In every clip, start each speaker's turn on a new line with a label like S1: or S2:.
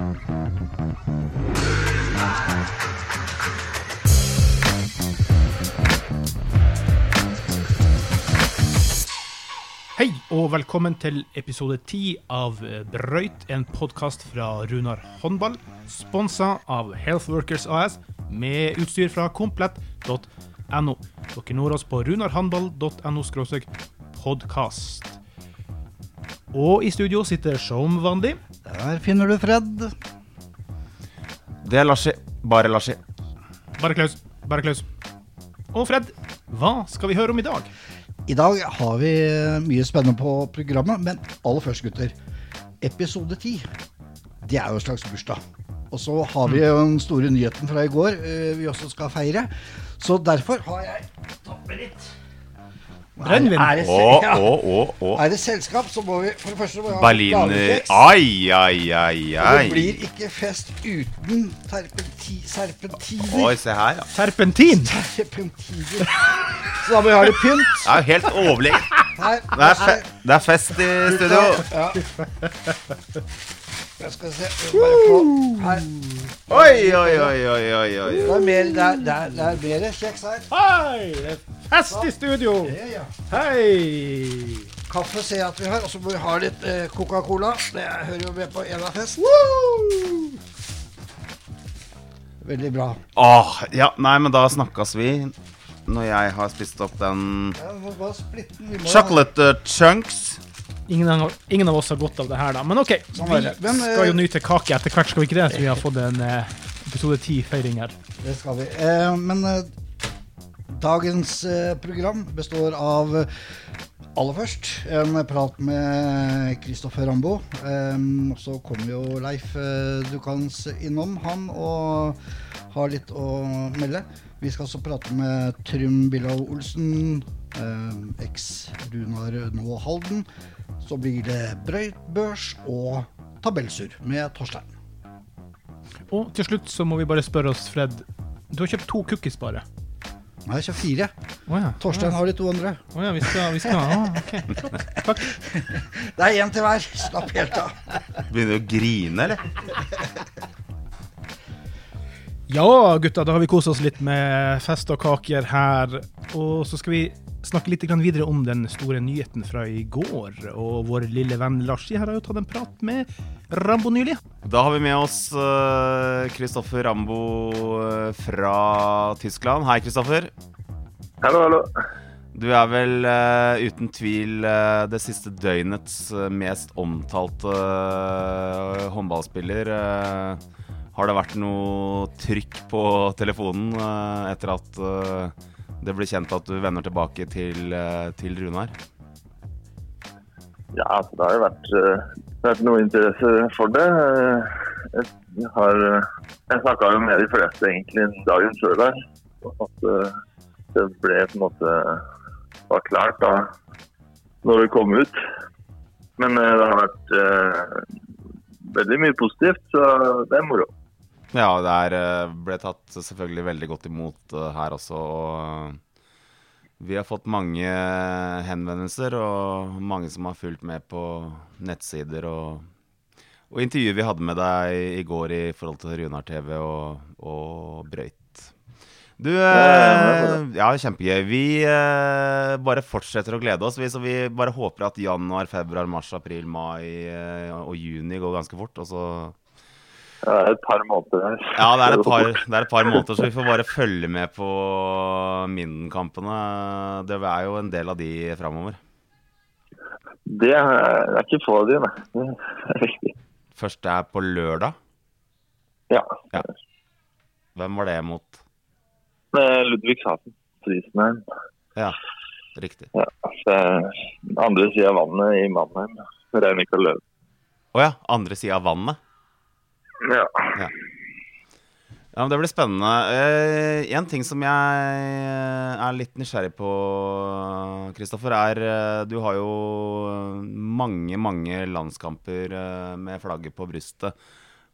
S1: Hei og velkommen til episode ti av Brøyt, en podkast fra Runar håndball, sponsa av Healthworkers AS, med utstyr fra komplett.no. Dere når oss på runarhåndball.no podkast. Og i studio sitter som vanlig
S2: Der finner du Fred.
S3: Det er Larsi. Bare Larsi.
S1: Bare Klaus. Bare Klaus. Og Fred, hva skal vi høre om i dag?
S2: I dag har vi mye spennende på programmet, men aller først, gutter. Episode 10. Det er jo en slags bursdag. Og så har vi jo den store nyheten fra i går eh, vi også skal feire. Så derfor har jeg tatt med litt.
S1: Brennevin.
S2: Er, det, ja. er det selskap, så må vi for det første må vi ha
S3: Berliner
S2: Ai,
S3: Ai, ai, ai,
S2: Det blir ikke fest uten terpenti, serpentiner.
S3: Oi, se her, ja.
S1: Terpentin!
S2: Terpentiner. Så da må vi ha litt pynt.
S3: Det er jo helt overlegent. Det det er fest i studio.
S2: Ja. Jeg skal se bare få her.
S3: Oi, oi, oi, oi, oi, oi.
S2: Det er mer, det er, det er, det er mer kjeks her.
S1: Hei! Det er fest i studio!
S2: Ja, ja.
S1: Hei!
S2: Kaffe ser jeg at vi har, og så må vi ha litt eh, Coca-Cola. Det hører jo med på Enafest. Veldig bra.
S3: Åh, ja, nei, men da snakkes vi når jeg har spist opp den
S2: Ja,
S3: chocolate uh, chunks.
S1: Ingen av, ingen av oss har godt av det her, da. Men OK,
S2: Sånn
S1: vi.
S2: Men,
S1: skal jo
S2: eh,
S1: nyte kake etter hvert, skal vi ikke det? Så vi har fått en eh, episode 10-feiring her.
S2: Det skal vi. Eh, men eh, dagens program består av aller først en prat med Kristoffer Rambo. Eh, så kommer jo Leif eh, Dukans innom, han, og har litt å melde. Vi skal også prate med Trym Billow Olsen, eh, eks-Runar nå Halden. Så blir det brøytbørs og tabellsur med Torstein.
S1: Og til slutt så må vi bare spørre oss, Fred. Du har kjøpt to cookies bare.
S2: Har jeg kjøpt fire.
S1: Oh, ja.
S2: Torstein har de to andre.
S1: Å ja, vi skal, vi skal ah, okay. Takk.
S2: Det er én til hver. Slapp helt av.
S3: Begynner du å grine, eller?
S1: Ja, gutta, da har vi kosa oss litt med fest og kaker her. Og så skal vi snakke litt videre om den store nyheten fra i går. Og vår lille venn Larsi her har jo tatt en prat med Rambo nylig.
S3: Da har vi med oss Kristoffer Rambo eh, fra Tyskland. Hei, Kristoffer.
S4: Hallo, hallo.
S3: Du er vel uh, uten tvil uh, det siste døgnets eh, mest omtalte eh, håndballspiller. Eh, har det vært noe trykk på telefonen eh, etter at eh, det blir kjent at du vender tilbake til, eh, til Runar?
S4: Ja, altså, det har jo vært, eh, vært noe interesse for det. Eh, Jeg har Jeg snakka jo med de fleste egentlig dagen før der. At det ble på en måte var klart da når det kom ut. Men det har vært veldig mye positivt, så det er moro.
S3: Ja, det er, eh, ble tatt selvfølgelig veldig godt imot eh, her også. og Vi har fått mange henvendelser og mange som har fulgt med på nettsider og, og intervjuet vi hadde med deg i går i forhold til Runar TV og, og Brøyt. Du, ja, kjempegøy. Vi eh, bare fortsetter å glede oss. Vi, så vi bare håper at januar, februar, mars, april, mai og juni går ganske fort. Og så
S4: Det er et par måneder
S3: ja, det er, et par, det er et par måneder, så vi får bare følge med på Minden-kampene. Det er jo en del av de framover.
S4: Det er, det er ikke få av de, nei. Det er riktig.
S3: Første er på lørdag.
S4: Ja.
S3: Ja. Hvem var det mot?
S4: Ludvig Ludvigshafen. Frisenheim.
S3: Ja, riktig.
S4: Ja, så andre sida av vannet i Mannheim. Reinika Løv.
S3: Å ja, andre sida av vannet.
S4: Ja.
S3: Ja, men Det blir spennende. Eh, en ting som jeg er litt nysgjerrig på, Kristoffer, er eh, Du har jo mange, mange landskamper eh, med flagget på brystet.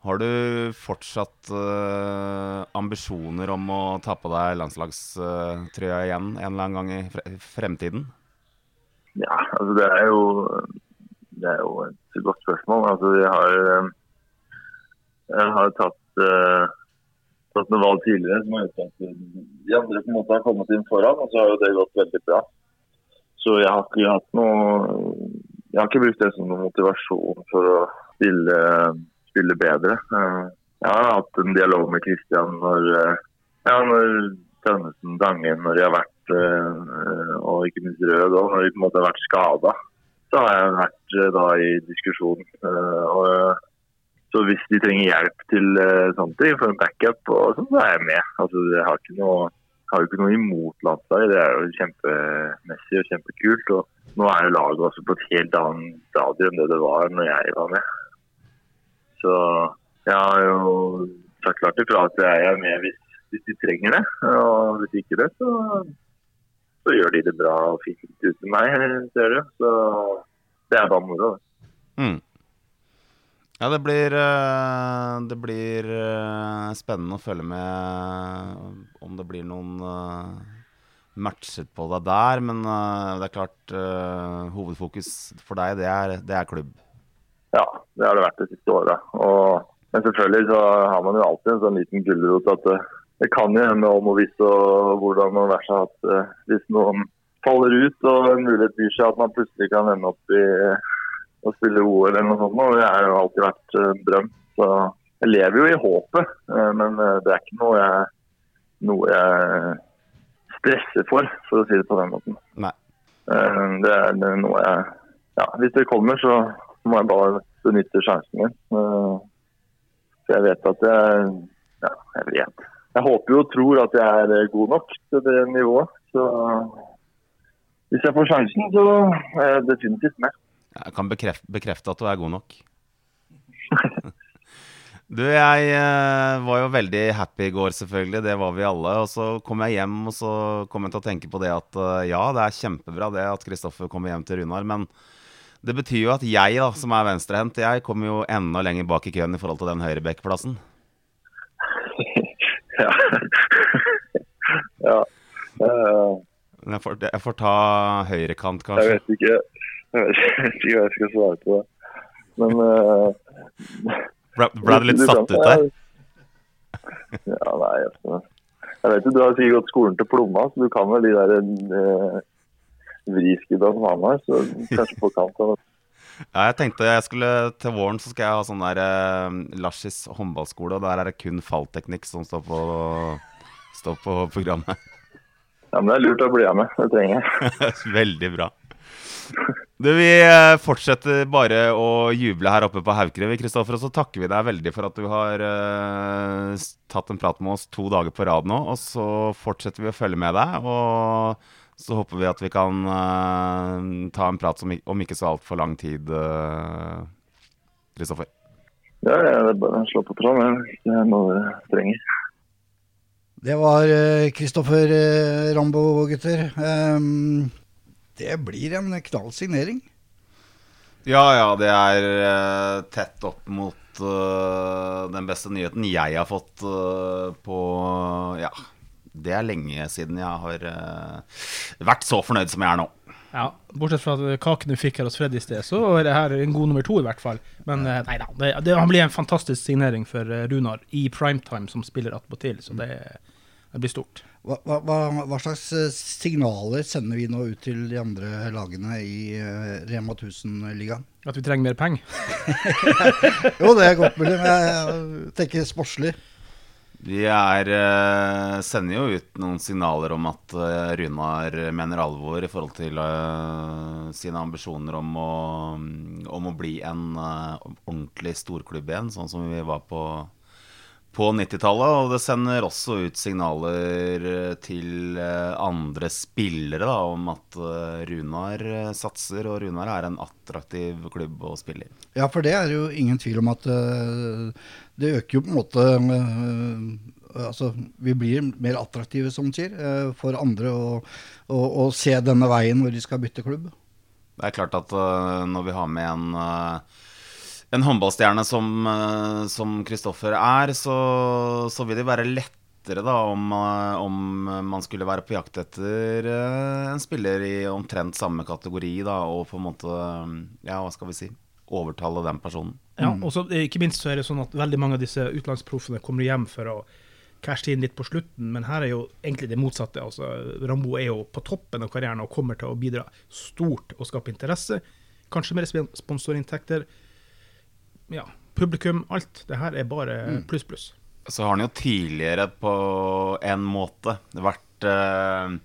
S3: Har du fortsatt eh, ambisjoner om å ta på deg landslagstrøya igjen en eller annen gang i fre fremtiden?
S4: ja, altså det er jo Det er jo et godt spørsmål. Altså vi har eh, Jeg har tatt, uh, tatt noen valg tidligere som har gjort at de andre på en måte har kommet inn foran, og så har jo det gått veldig bra. Så jeg har ikke hatt noe Jeg har ikke brukt det som noen motivasjon for å spille, spille bedre. Uh, jeg har hatt en dialog med Kristian når, ja, når Tønnesen, Dangen, når de har vært og ikke minst Rød òg, når de på en måte har vært skada så har jeg vært eh, da i diskusjon. Eh, og, eh, så hvis de trenger hjelp til sånne ting, for en backup, og sånn, så er jeg med. Altså, jeg har ikke noe, har ikke noe imot landslaget. Det er jo kjempemessig og kjempekult. og Nå er jo laget også på et helt annet stadium enn det det var når jeg var med. Så jeg har jo sagt klart ifra at jeg er med hvis, hvis de trenger det. Og hvis ikke det, så så gjør de det bra og fint uten meg, ser du. Så det er bare moro.
S3: Mm. Ja, det blir, eh, det blir eh, spennende å følge med om det blir noen eh, matcher på deg der. Men det er klart, hovedfokus for deg, det er, det er klubb.
S4: Ja, det har det vært det siste året. Og, men selvfølgelig så har man jo alltid en sånn liten gulrot at det kan jo hende om og hvis og hvordan og versa at hvis noen faller ut og en mulighet byr seg at man plutselig kan ende opp i å spille OL eller noe sånt. Og det har jo alltid vært en uh, drøm. Så jeg lever jo i håpet, uh, men det er ikke noe jeg, noe jeg stresser for, for å si det på den måten.
S3: Nei.
S4: det er noe jeg Ja, hvis det kommer, så må jeg bare benytte sjansen min. så jeg vet at jeg Ja, jeg vet jeg håper jo og tror at jeg er eh, god nok til det nivået. Så hvis jeg får sjansen, så er jeg definitivt med.
S3: Jeg kan bekrefte, bekrefte at du er god nok. Du, jeg eh, var jo veldig happy i går, selvfølgelig. Det var vi alle. Og så kom jeg hjem og så kom jeg til å tenke på det at eh, ja, det er kjempebra det at Kristoffer kommer hjem til Runar. Men det betyr jo at jeg, da, som er venstrehendt, jeg kommer jo enda lenger bak i køen i forhold til den høyrebekkplassen.
S4: Ja. ja.
S3: Uh, jeg, får, jeg, får, ta høyrekant, kanskje.
S4: Jeg vet ikke vet ikke hva jeg skal svare på det. Men uh,
S3: Ble, ble du litt satt ut der?
S4: ja, nei, jeg, jeg vet jo, Du har sikkert gått skolen til Plomma, så du kan vel de der uh, vriskudda som han har. Så kanskje på kant. Av
S3: ja, jeg tenkte jeg skulle til våren så skal jeg ha sånn der eh, Larsis håndballskole, og der er det kun fallteknikk som står på, står på programmet.
S4: Ja, men det er lurt å bli med. Det trenger jeg.
S3: Veldig bra. Du, Vi eh, fortsetter bare å juble her oppe på Haukerud, Kristoffer. Og så takker vi deg veldig for at du har uh, tatt en prat med oss to dager på rad nå. Og så fortsetter vi å følge med deg. Og så håper vi at vi kan uh, ta en prat som, om ikke så altfor lang tid, Kristoffer.
S4: Uh, ja, det er bare å slå på tråden. Det er noe dere trenger.
S2: Det var Kristoffer uh, Rambo, gutter. Um, det blir en knall signering.
S3: Ja, ja, det er tett opp mot den beste nyheten jeg har fått på ja, det er lenge siden jeg har uh, vært så fornøyd som jeg er nå.
S1: Ja, Bortsett fra kaken du fikk her hos Fred i sted, så er det her en god nummer to, i hvert fall. Men uh, nei da, det, det, han blir en fantastisk signering for uh, Runar i primetime som spiller attpåtil, så det, det, blir stort.
S2: Hva, hva, hva, slags signaler sender vi nå ut til de andre lagene i Rema 1000-ligaen?
S1: At vi trenger mer penger?
S2: jo, det er godt mulig, men jeg tenker sportslig.
S3: Vi er, uh, sender jo ut noen signaler om at uh, Runar mener alvor i forhold til uh, sine ambisjoner om å, om å bli en ordentlig storklubb igjen, sånn som vi var på på 90-tallet. Og det sender også ut signaler til andre spillere da, om at Runar satser, og Runar er en attraktiv klubb å spille i.
S2: Ja, for det er jo ingen tvil om at det øker jo på en måte altså, Vi blir mer attraktive, som du sier, for andre å, å, å, se denne veien hvor de skal bytte klubb.
S3: Det er klart at når vi har med en en håndballstjerne som Kristoffer er, så, så, vil det være lettere da, om, om, man skulle være på jakt etter en spiller i omtrent samme kategori, da, og på en måte Ja, hva skal vi si? overtale den personen.
S1: Ja, og så eh, Ikke minst så er det sånn at veldig mange av disse utenlandsproffene kommer hjem for å cashe inn litt på slutten, men her er jo egentlig det motsatte. altså Rambo er jo på toppen av karrieren og kommer til å bidra stort og skape interesse. Kanskje mer sp- sponsorinntekter. Ja, publikum, alt. Det her er bare pluss, pluss.
S3: Så har han jo tidligere på en måte vært eh,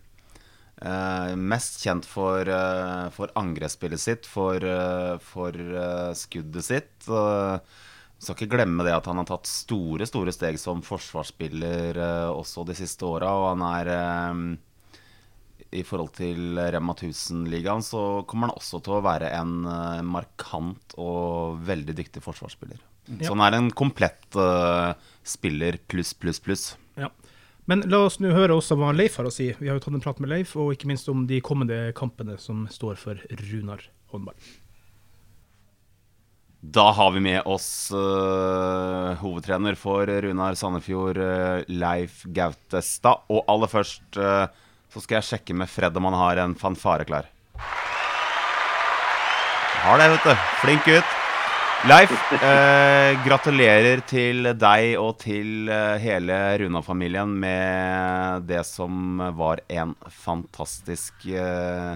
S3: eh, mest kjent for, eh, for angrepsspillet sitt, for, eh, for eh, skuddet sitt. Uh, skal ikke glemme det at han har tatt store store steg som forsvarsspiller eh, også de siste åra. Og han er eh, I forhold til Rema 1000-ligaen så kommer han også til å være en eh, markant og veldig dyktig forsvarsspiller. Så han er en komplett uh, spiller pluss, pluss, pluss.
S1: Ja. Men la oss nå høre også hva Leif har å si. Vi har jo tatt en prat med Leif, og ikke minst om de kommende kampene som står for Runar håndball.
S3: Da har vi med oss uh, hovedtrener for Runar Sandefjord, uh, Leif Gautestad. Og aller først eh, så skal jeg sjekke med Fred om han har en fanfare klar. Har det, vet du. Flink gutt. Leif, eh, gratulerer til deg og til eh, hele Runa-familien med det som var en fantastisk eh,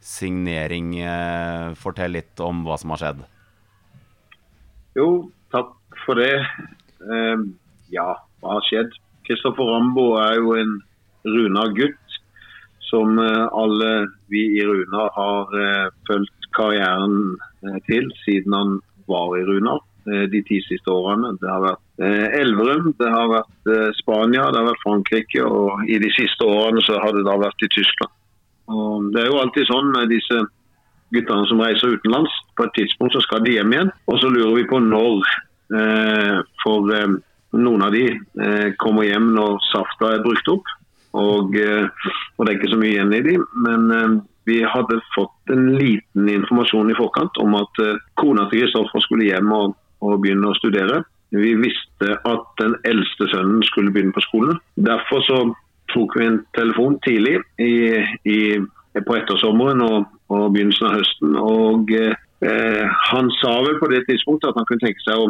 S3: signering. Eh, fortell litt om hva som har skjedd.
S5: Jo, takk for det. Eh, ja, hva har skjedd? Kristoffer Rambo er jo en Runar-gutt som eh, alle vi i Runa har eh, fulgt karrieren eh, til siden han var i Runar eh, de ti siste årene. Det har vært Elverum, det har vært Spania, det har vært Frankrike, og i de siste årene så har det da vært i Tyskland. Og det er jo alltid sånn med disse guttene som reiser utenlands. På et tidspunkt så skal de hjem igjen, og så lurer vi på når. For noen av de kommer hjem når safta er brukt opp, og, eh, og det er ikke så mye igjen i de. Men eh, vi hadde fått en liten informasjon i forkant om at eh, kona til Kristoffer skulle hjem og, og begynne å studere. Vi visste at den eldste sønnen skulle begynne på skolen. Derfor så tok vi en telefon tidlig i, i, på ettersommeren og, og begynnelsen av høsten. Og eh, han sa vel på det tidspunktet at han kunne tenke seg å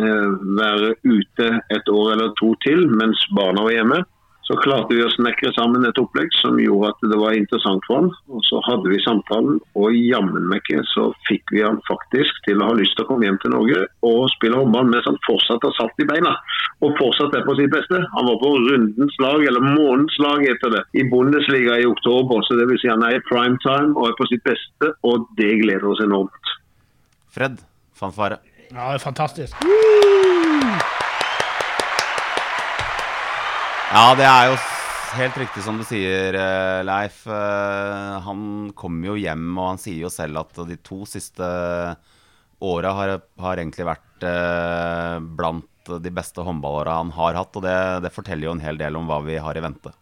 S5: eh, være ute et år eller to til mens barna var hjemme. Så klarte vi å snekre sammen et opplegg som gjorde at det var interessant for han. Og så hadde vi samtalen, og jammen meg så fikk vi han faktisk til å ha lyst til å komme hjem til Norge og spille håndball mens han fortsatt har salt i beina. Og fortsatt er på sitt beste. Han var på rundens lag, eller månedens lag heter det, i Bundesliga i oktober. Så det vil si han er i prime time og er på sitt beste, og det gleder oss enormt.
S3: Fred, fanfare.
S1: Ja, det er fantastisk.
S3: Ja, det er jo helt riktig som du sier, eh, Leif. Eh, Han kommer jo hjem, og han sier jo selv at de to siste åra har, har egentlig vært eh, blant de beste håndballåra han har hatt. Og det, det forteller jo en hel del om hva vi har i vente.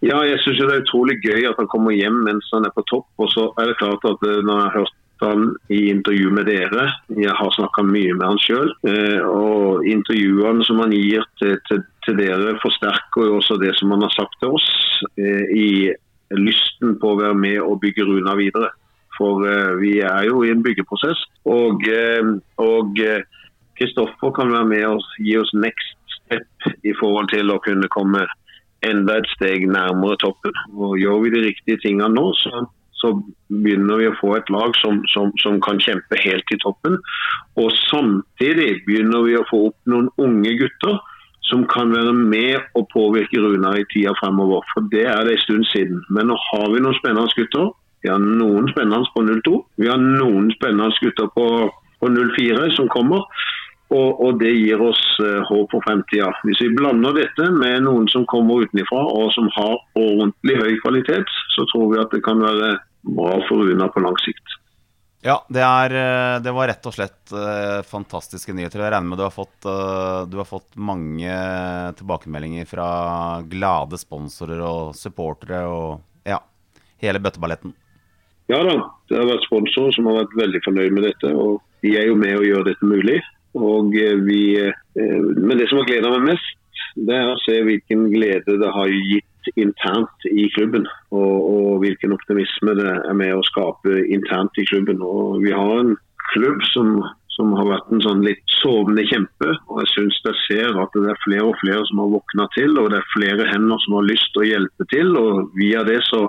S5: Ja, jeg syns det er utrolig gøy at han kommer hjem mens han er på topp. Og så er det klart at når jeg har hørt han i intervju med dere, jeg har snakka mye med han sjøl, og intervjuene som han gir til, til, til dere, forsterker jo også det som han har sagt til oss eh, i lysten på å være med og bygge Runa videre. For eh, vi er jo i en byggeprosess. Og eh, og, eh, Kristoffer kan være med og gi oss next step i forhold til å kunne komme enda et steg nærmere toppen. Og Gjør vi de riktige tingene nå, så, så begynner vi å få et lag som, som, som kan kjempe helt i toppen. Og samtidig begynner vi å få opp noen unge gutter som kan være med og påvirke Runar i tida fremover. For det er det en stund siden. Men nå har vi noen spennende gutter. Vi har noen spennende på 02. Vi har noen spennende gutter på, på 04 som kommer. Og, og det gir oss uh, håp for fremtida. Hvis vi blander dette med noen som kommer utenfra og som har ordentlig høy kvalitet, så tror vi at det kan være bra for Runar på lang sikt.
S3: Ja, det, er, eh, det var rett og slett eh, fantastiske nyheter. Jeg regner med du har fått, eh, du har fått mange tilbakemeldinger fra glade sponsorer og supportere og ja, hele bøtteballetten.
S5: Ja da, det har vært sponsorer som har vært veldig fornøyd med dette. og De er jo med å gjøre dette mulig. Vi, men det som har gleda meg mest, det er å se hvilken glede det har gitt internt i klubben. Og, og hvilken optimisme det er med å skape internt i klubben. Og Vi har en klubb som, som har vært en sånn litt sovende kjempe. og Jeg syns jeg ser at det er flere og flere som har våkna til, og det er flere hender som har lyst til å hjelpe til. og Via det så,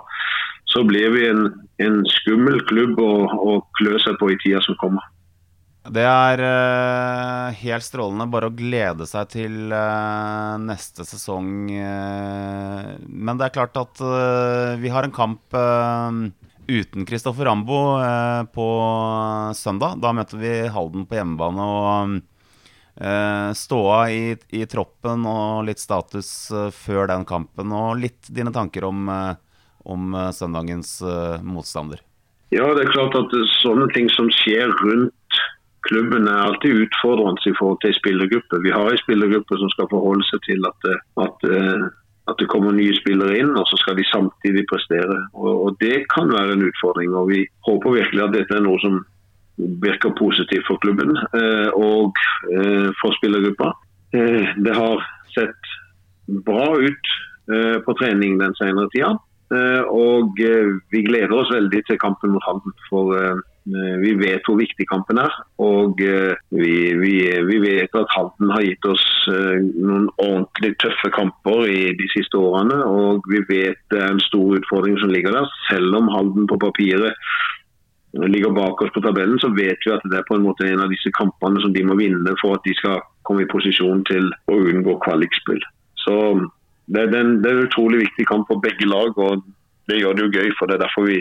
S5: så blir vi en, en skummel klubb å, klø seg på i tida som kommer.
S3: Det er uh, helt strålende. Bare å glede seg til uh, neste sesong. Uh, men det er klart at vi har en kamp uten Kristoffer Rambo på søndag. Da møter vi Halden på hjemmebane. og Ståa i, i, troppen og litt status før den kampen, og litt dine tanker om, om søndagens motstander.
S5: Ja, det er klart at sånne ting som skjer rundt klubben er alltid utfordrende i forhold til spillergruppe. Vi har en spillergruppe som skal forholde seg til at, at, eh, at, det kommer nye spillere inn, og så skal de samtidig prestere. Og, og, Det kan være en utfordring. og Vi håper virkelig at dette er noe som virker positivt for klubben eh, og eh, for spillergruppa. Det har sett bra ut på trening den senere tida. Og vi gleder oss veldig til kampen mot Halden. For Eh, vi vet hvor viktig kampen er. Og eh, vi, vi, vi, vet at Halden har gitt oss eh, noen ordentlig tøffe kamper i de siste årene. Og vi vet det er en stor utfordring som ligger der. Selv om Halden på papiret ligger bak oss på tabellen, så vet vi at det er på en måte en av disse kampene som de må vinne for at de skal komme i posisjon til å unngå kvalikspill. Så det er, en, det er en utrolig viktig kamp for begge lag, og det gjør det jo gøy. for Det er derfor vi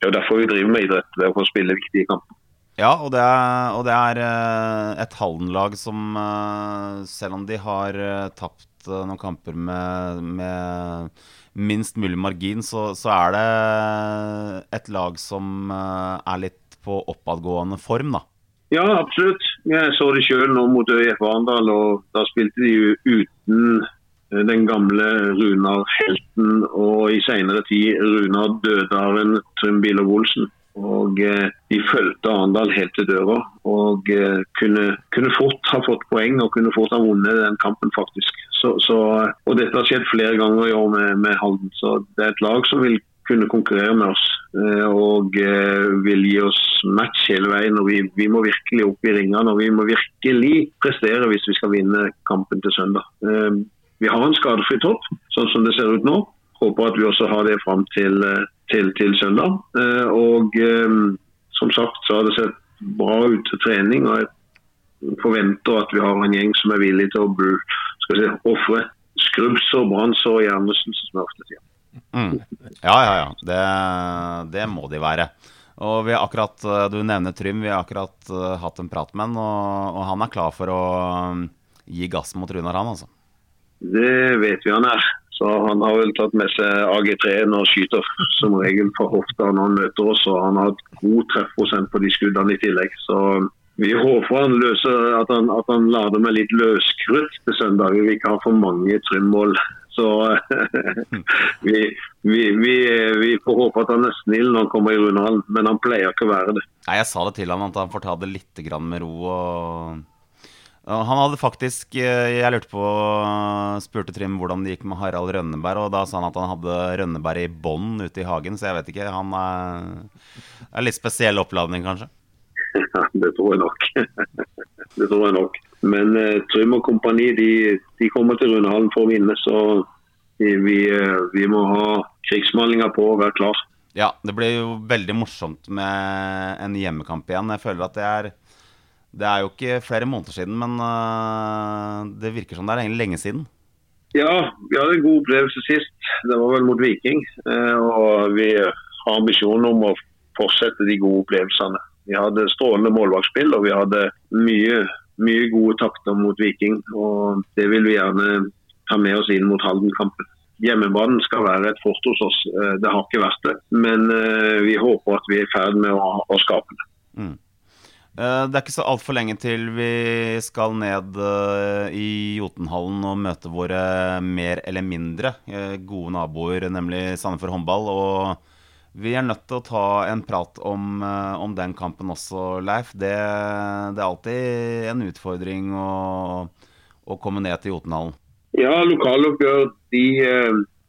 S5: det er jo derfor vi driver med idrett. Det for å spille viktige kamper.
S3: Ja, og det er, og det er eh, et Halden-lag som, eh, selv om de har eh, tapt noen kamper med, med minst mulig margin, så, så, er det et lag som er litt på oppadgående form, da.
S5: Ja, absolutt. Jeg så det sjøl nå mot ØIF Arendal, og da spilte de jo uten den gamle Runar-helten og i senere tid Runar dødaren Trym Bilov Olsen. Og eh, De fulgte Arendal helt til døra og eh, kunne, kunne, fort ha fått poeng og kunne fort ha vunnet den kampen, faktisk. Så, så, og Dette har skjedd flere ganger i år med, med, Halden. så Det er et lag som vil kunne konkurrere med oss eh, og eh, vil gi oss match hele veien. og vi, vi, må virkelig opp i ringene og vi må virkelig prestere hvis vi skal vinne kampen til søndag. Vi har en skadefri topp, sånn som det ser ut nå. Håper at vi også har det fram til, eh, til, til søndag. Eh, og eh, som sagt så har det sett bra ut til trening. og jeg forventer at vi har en gjeng som er villig til å skal si, ofre skrubbsår, brannsår og hjernerystelse, som jeg ofte sier.
S3: Mm. Ja, ja, ja. Det, det, må de være. Og vi har akkurat, Du nevner Trym. Vi har akkurat hatt en prat med han, og, og, han er klar for å um, gi gass mot Runar, han altså.
S5: Det vet vi han er. Så Han har vel tatt med seg AG3-en og skyter som regel fra hofta når han møter oss. og Han har hatt god treffprosent på de skuddene i tillegg. Så vi håper han løser at han, at han lader med litt løskrutt til søndag. Vi vil ikke ha for mange trimmål. Så vi, vi, vi, vi, får håpe at han er snill når han kommer i rundhallen, men han pleier ikke å være det.
S3: Nei, Jeg sa det til han at han får ta det litt med ro. og han hadde faktisk eh, Jeg lurte på spurte Trym hvordan det gikk med Harald Rønneberg, og da sa han at han hadde Rønneberg i bånd ute i hagen, så jeg vet ikke. Han er, er litt spesiell oppladning, kanskje?
S5: Ja, det tror jeg nok. det tror jeg nok. Men uh, Trym og kompani de, de, kommer til Rundehallen for å vinne, så vi, uh, vi må ha krigsmalinga på og være klar.
S3: Ja, det blir jo veldig morsomt med en hjemmekamp igjen. Jeg føler at det er det er jo ikke flere måneder siden, men uh, det virker som det er lenge siden.
S5: Ja, vi hadde en god opplevelse sist. Det var vel mot Viking. Uh, og vi har ambisjoner om å fortsette de gode opplevelsene. Vi hadde strålende målvaktspill og vi hadde mye, mye gode takter mot Viking. og Det vil vi gjerne ta med oss inn mot Halden-kampen. Hjemmebanen skal være et fort hos oss. Eh, det har ikke vært det. Men vi håper at vi er i ferd med å, å skape det. Mm.
S3: Eh, det er ikke så altfor lenge til vi skal ned eh, i Jotunhallen og møte våre mer eller mindre eh, gode naboer, nemlig Sandefjord håndball. Og vi er nødt til å ta en prat om, om den kampen også, Leif. Det, det, er alltid en utfordring å, å komme ned til Jotunhallen.
S5: Ja, lokaloppgjør de,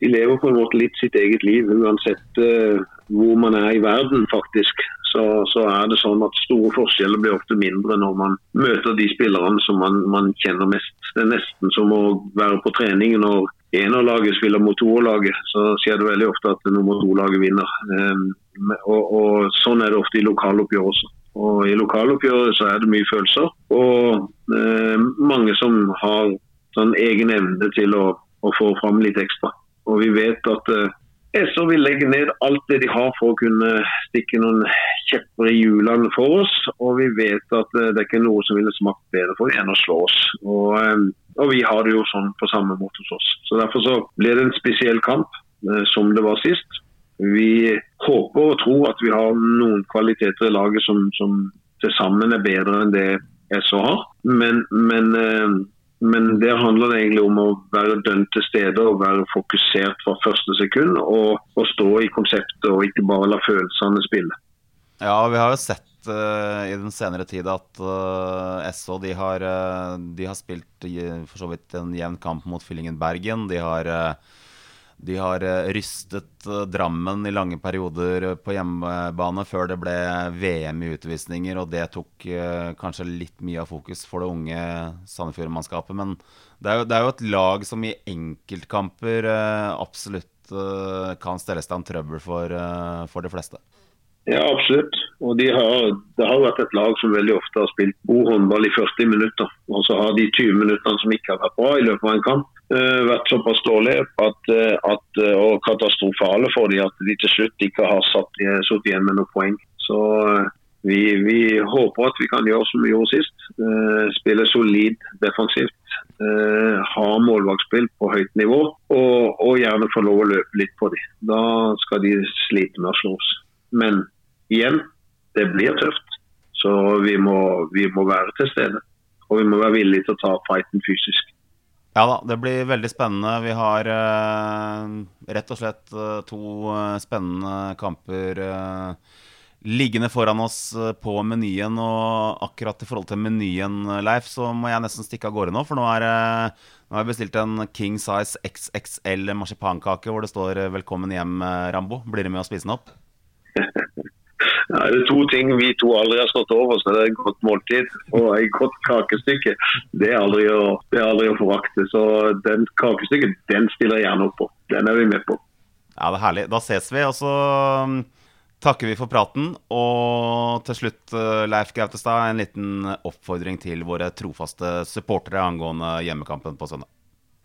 S5: de, lever på en måte litt sitt eget liv, uansett hvor man er i verden, faktisk. Så, så, er det sånn at store forskjeller blir ofte mindre når man møter de spillerne som man, man kjenner mest. Det er nesten som å være på trening når enerlaget spiller mot toerlaget. Så skjer det veldig ofte at nummer to-laget vinner. Um, og, og, Sånn er det ofte i lokaloppgjør også. Og I lokaloppgjøret så er det mye følelser. Og eh, mange som har sånn egen evne til å, å få fram litt ekstra. Og vi vet at uh, SO vil legge ned alt det de har for å kunne stikke noen kjepper i hjulene for oss. Og vi vet at det er ikke noe som ville smakt bedre for enn å slå oss. Og, eh, og, vi har det jo sånn på samme måte hos oss. Så Derfor så blir det en spesiell kamp, eh, som det var sist. Vi håper og tror at vi har noen kvaliteter i laget som, som til sammen er bedre enn det SO har. Men, men men der handler det egentlig om å være dønn til stede og være fokusert fra første sekund. Og, og, stå i konseptet og ikke bare la følelsene spille.
S3: Ja, vi har jo sett uh, i den senere tid at uh, SO de har, uh, de har spilt for så vidt en jevn kamp mot Fyllingen Bergen. De har uh, de har eh, rystet eh, Drammen i lange perioder eh, på hjemmebane før det ble VM i utvisninger, og det tok kanskje litt mye av fokus for det unge Sandefjord-mannskapet. Men det er, jo, det er, jo, et lag som i enkeltkamper absolutt kan stelle en trøbbel for, for de fleste.
S5: Ja, absolutt. Og de har, Det har vært et lag som veldig ofte har spilt god håndball i 40 minutter. Og så har de 20 minuttene som ikke har vært bra i løpet av en kamp, vært såpass dårlige at, uh, at, uh, og katastrofale for dem at de til slutt ikke har satt, igjen med noen poeng. Så vi, vi, håper at vi kan gjøre som vi gjorde sist. spille solid defensivt. ha målvaktspill på høyt nivå og, og, gjerne få lov å løpe litt på dem. Da skal de slite med å slå oss. Men igjen, det blir tøft. Så vi må, vi må være til stede. Og vi må være villige til å ta fighten fysisk.
S3: Ja da, det blir veldig spennende. Vi har eh, rett og slett uh, to uh, spennende kamper liggende foran oss på menyen. Og akkurat i forhold til menyen, Leif, så må jeg nesten stikke av gårde nå. For nå, er, nå har jeg bestilt en King Size XXL marsipankake hvor det står 'Velkommen hjem, Rambo'. Blir du med å spise den opp?
S5: Ja, det er to ting vi to aldri har stått over, så det er et godt måltid og et godt kakestykke. Det er aldri å, er å forakte. Så den kakestykket den stiller jeg gjerne opp på. Den er vi med på.
S3: Ja, det er herlig. Da ses vi, og så um, takker vi for praten. Og til slutt, uh, Leif Gautestad, en liten oppfordring til våre trofaste supportere angående hjemmekampen på søndag.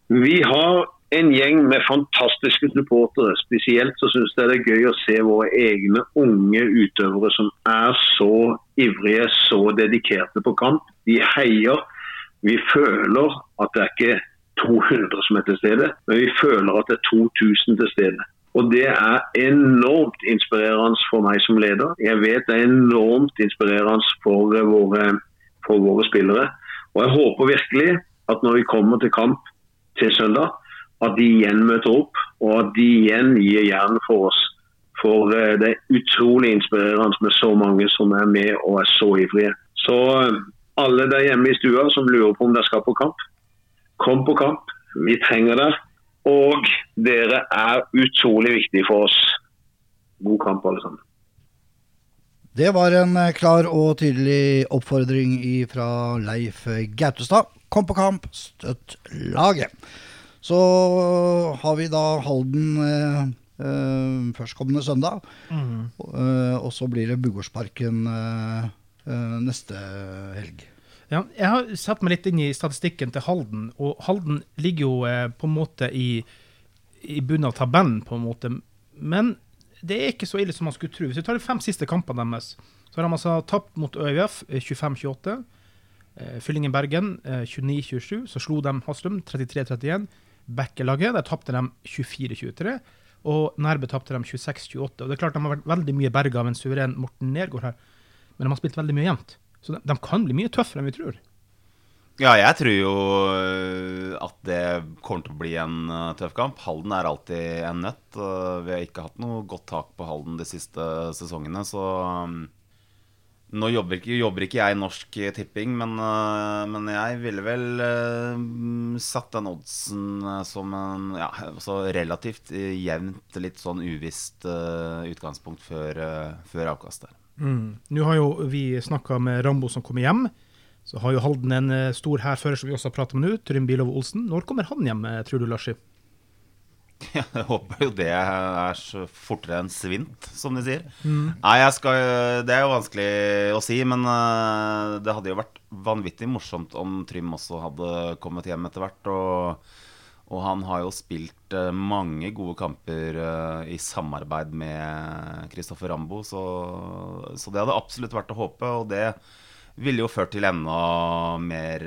S5: Vi har en gjeng med fantastiske supportere. Spesielt så syns jeg det er gøy å se våre egne unge utøvere som er så ivrige, så dedikerte på kamp. De heier. Vi føler at det er ikke 200 som er til stede, men vi føler at det er 2000 til stede. Og Det er enormt inspirerende for meg som leder. Jeg vet det er enormt inspirerende for våre, for våre spillere. Og Jeg håper virkelig at når vi kommer til kamp til søndag, at de igjen møter opp, og at de igjen gir jern for oss. For eh, det er utrolig inspirerende med så mange som er med og er så ivrige. Så eh, alle der hjemme i stua som lurer på om dere skal på kamp, kom på kamp. Vi trenger dere. Og dere er utrolig viktige for oss. God kamp, alle sammen.
S2: Det var en eh, klar og tydelig oppfordring fra Leif Gautestad. Kom på kamp, støtt laget. Så har vi da Halden eh, eh, førstkommende søndag. Mm. Eh, og så blir det Bugårdsparken eh, eh, neste helg.
S1: Ja, jeg har satt meg litt inn i statistikken til Halden, og Halden ligger jo eh, på en måte i, i bunnen av tabellen, på en måte. Men det er ikke så ille som man skulle tro. Hvis vi tar de fem siste kampene deres, så har de altså tapt mot ØIF 25-28. Fyllingen Bergen 29-27. Så slo de Haslum 33-31 Bekkelaget, Der tapte de 24-23. Og Nærbø tapte de 26-28. Og det er klart De har vært veldig mye berga av en suveren Morten Nergård her, men de har spilt veldig mye jevnt. Så de, de, kan bli mye tøffere enn vi tror.
S3: Ja, jeg tror jo øh, at det kommer til å bli en tøff kamp. Halden er alltid en nøtt. Vi har ikke hatt noe godt tak på Halden de siste sesongene, så nå jobber ikke, jobber ikke, jeg i Norsk Tipping, men, uh, men, jeg ville vel uh, satt den oddsen uh, som en ja, altså relativt jevnt, litt sånn uvisst utgangspunkt før, før avkast der.
S1: Mm. Nå har jo vi snakka med Rambo som kommer hjem. Så har jo Halden en eh, stor hærfører som vi også har pratet med nå, Trym Bilov Olsen. Når kommer han hjem, eh, tror du, Larsi?
S3: Jeg håper jo det er så fortere enn svint, som de sier. Nei, jeg skal, Det er jo vanskelig å si, men eh, det hadde jo vært vanvittig morsomt om Trym også hadde kommet hjem etter hvert. Og, og han har jo spilt eh, mange gode kamper eh, i samarbeid med Kristoffer Rambo, så, så det hadde absolutt vært å håpe. Og det ville jo ført til enda mer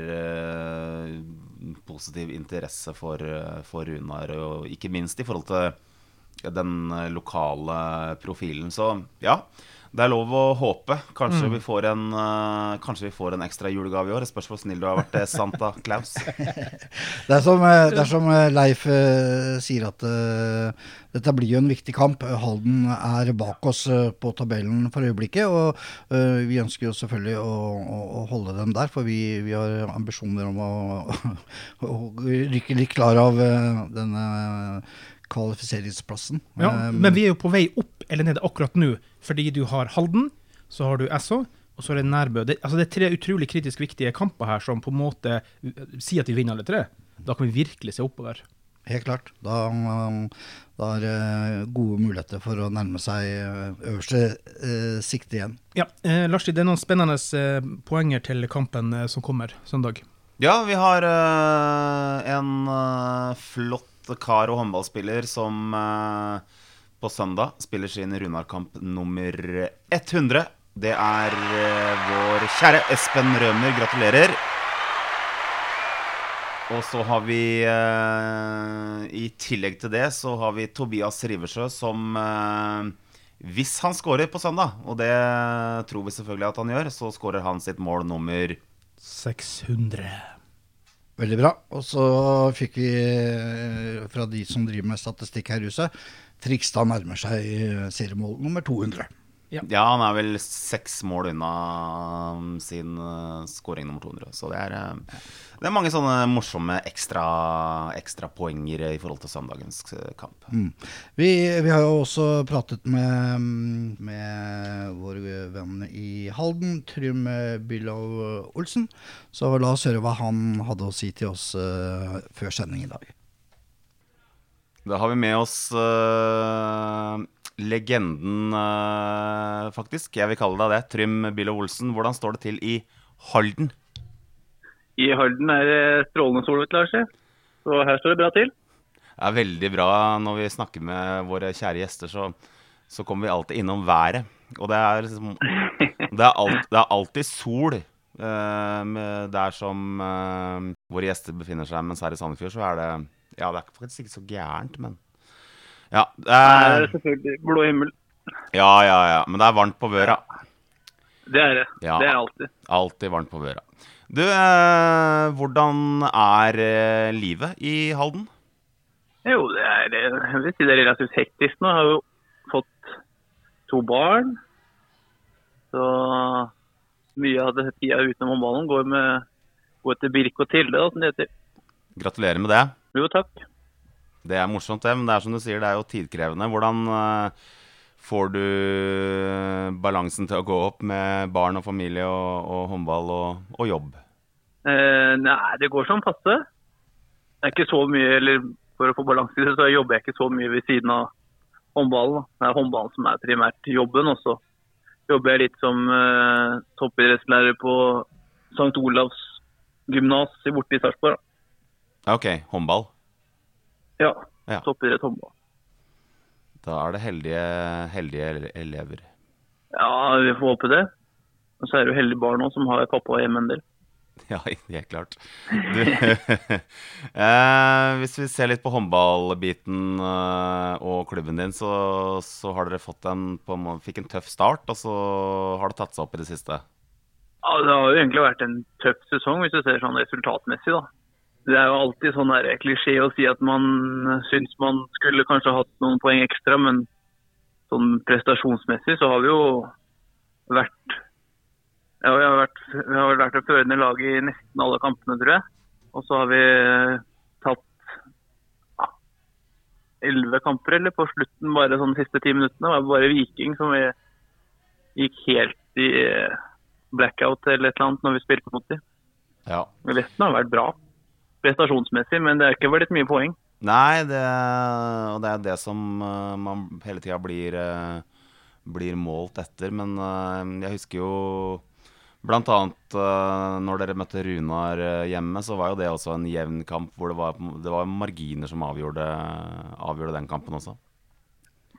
S3: positiv interesse for, eh, for Runar, og ikke minst i forhold til den eh, lokale profilen. Så ja, det er lov å håpe. Kanskje, vi, får en, uh, kanskje vi får en ekstra julegave i år. Det spørs hvor snill du har vært, til Santa Claus.
S2: Det er som, eh, det er som eh, Leif uh, sier at uh, dette blir jo en viktig kamp. Halden er bak oss eh, på tabellen for øyeblikket. Og eh, vi ønsker jo selvfølgelig å, å, å holde dem der, for vi, vi har ambisjoner om å, å rykke litt klar av eh, denne kvalifiseringsplassen.
S1: Ja,
S2: um,
S1: men vi er jo på vei opp eller ned akkurat nå, fordi du har Halden, så har du Esso, og så er det Nærbø. Det, altså det er tre utrolig kritisk viktige kamper her som på en måte uh, sier at vi vinner alle tre. Da kan vi virkelig se oppover.
S2: Helt klart. Da, da er det gode muligheter for å nærme seg eh, øverste eh, sikte igjen.
S1: Ja, eh, Larsi, det er noen spennende eh, poenger til kampen eh, som kommer søndag.
S3: Ja, vi har eh, en eh, flott kar- og håndballspiller som eh, på søndag spiller sin Runar-kamp nummer 100. Det er eh, vår kjære Espen Rømer. Gratulerer. Og så har vi eh, I tillegg til det så har vi Tobias Riversjø som Hvis han skårer på søndag, og det tror vi selvfølgelig at han gjør, så skårer han sitt mål nummer
S1: 600.
S2: Veldig bra. Og så fikk vi eh, fra de som driver med statistikk her i huset, Trikstad nærmer seg eh, seriemål nummer 200.
S3: Ja, han er vel seks mål unna um, sin uh, scoring nummer 200. Så det er, uh, det er mange sånne morsomme ekstra, ekstra i forhold til søndagens uh, kamp.
S2: Mm. Vi, vi har jo også pratet med, med vår venn i Halden, Trym Bylov Olsen. Så la oss høre hva han hadde å si til oss før sending i dag.
S3: Da har vi med oss uh, legenden, uh, faktisk. Jeg vil kalle deg det. Trym Billow Olsen. Hvordan står det til i Halden?
S6: I Halden er det strålende sol, Lars. Så her står det bra til.
S3: Det er veldig bra når vi snakker med våre kjære gjester, så, så kommer vi alltid innom været. Og det er liksom Det er, alt, det er alltid sol uh, med der som uh, våre gjester befinner seg. Mens her i Sandefjord så er det Ja, det er faktisk ikke så gærent, men Ja, det
S6: Det er
S3: er,
S6: selvfølgelig blå himmel.
S3: ja, ja, ja. Men det er varmt på børa.
S6: Det er det.
S3: Ja.
S6: Det er alltid.
S3: Alltid varmt på børa. Du, eh, hvordan er eh, livet i Halden?
S6: Jo, det er, jeg vil si det er relativt hektisk nå. Jeg har jo fått to barn. Så mye av det tida utenom håndballen går med går til Birk og Tilde, som det heter.
S3: Gratulerer med det.
S6: Jo, takk.
S3: Det er morsomt, det, men det er som du sier, det er jo tidkrevende. Hvordan eh, får du balansen til å gå opp med barn og familie og, og håndball og, og jobb?
S6: Eh, nei, det går som passe. Det er ikke så mye, eller for å få balanse i det, så jobber jeg ikke så mye ved siden av håndballen. Det er håndballen som er primært jobben. Og så jobber jeg litt som eh, toppidrettslærer på St. Olavs gymnas borte i Sarpsborg.
S3: OK, håndball.
S6: Ja,
S3: Ja.
S6: toppidrett håndball.
S3: Da er det heldige, heldige elever.
S6: Ja, vi får håpe det. Og så er det jo heldige barn òg, som har pappa hjemme en del.
S3: Ja, helt klart. Du, eh, hvis vi ser litt på håndballbiten eh, og klubben din, så, så har dere fått en, på en fikk en tøff start, og så har det tatt seg opp i det siste.
S6: Ja, Det har jo egentlig vært en tøff sesong, hvis du ser sånn resultatmessig. da. Det er jo alltid sånn her klisjé å si at man syns man skulle kanskje hatt noen poeng ekstra, men sånn prestasjonsmessig så har vi jo vært ja, vi har vært, vi har vært det førende laget i nesten alle kampene, tror jeg. Og så har vi tatt ja, elleve kamper, eller på slutten bare sånn de siste ti minuttene. Det var bare Viking som vi gikk helt i blackout eller et eller annet når vi spilte mot dem.
S3: Ja.
S6: Resten har vært bra prestasjonsmessig, men det er ikke blitt mye poeng.
S3: Nei, det, og det er det som eh, man hele tida blir, eh, blir målt etter. Men eh, jeg husker jo blant annet når dere møtte Runar hjemme, så var jo det også en jevn kamp hvor det var, det var marginer som avgjorde, avgjorde den kampen også.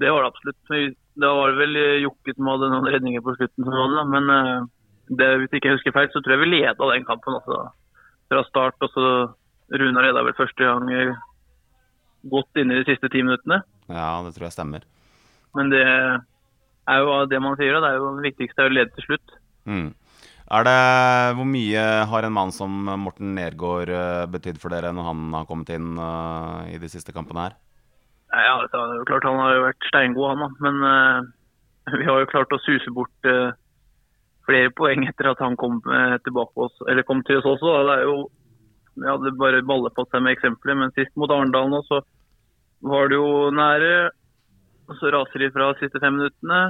S6: Det var det absolutt. Da var det vel Jokke som hadde noen redninger på slutten, men det, hvis ikke jeg husker feil, så tror jeg vi leda den kampen også fra start. og så Runar leda vel første gang eh, godt inn i de siste ti minuttene.
S3: Ja, det tror jeg stemmer.
S6: Men det er jo det man sier, det er jo det viktigste er å lede til slutt.
S3: Mm. Det, hvor mye har en mann som Morten Nergård eh, betydd for dere når han har kommet inn uh, i de siste kampene her?
S6: Ja, det er jo klart Han har jo vært steingod, han da. Men uh, vi har jo klart å suse bort uh, flere poeng etter at han kom tilbake oss, eller kom til oss også. Da. Det er jo, Vi hadde bare baller på seg med eksempler, men sist mot Arendal nå, så var det jo nære. Og så raser de fra de siste fem minuttene.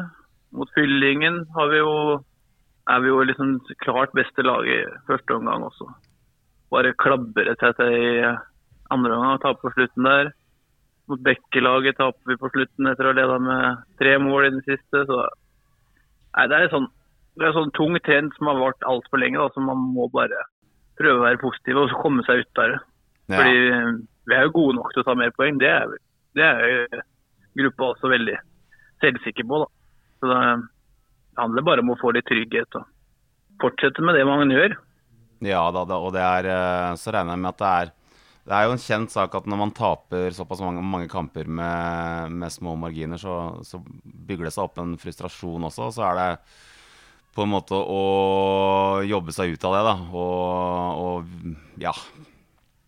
S6: Mot Fyllingen har vi jo, er vi jo liksom klart beste lag i første omgang også. Bare klabret seg til i andre omgang og taper på slutten der mot Bekkelaget taper vi på slutten etter å ha leda med tre mål i den siste. Så nei, det er sånn, det sånn tung trend som har vart altfor lenge. Da, så man må bare prøve å være positiv og så komme seg ut av det.
S3: Ja.
S6: Fordi eh, vi er jo gode nok til å ta mer poeng. Det er, det er jo gruppa også veldig selvsikker på. da. Så det handler bare om å få litt trygghet og fortsette med det man gjør.
S3: Ja da, da og det er eh, Så regner jeg med at det er Det er jo en kjent sak at når man taper såpass mange, mange kamper med, med små marginer, så, så bygger det seg opp en frustrasjon også. Så er det på en måte å jobbe seg ut av det, da. Og, og ja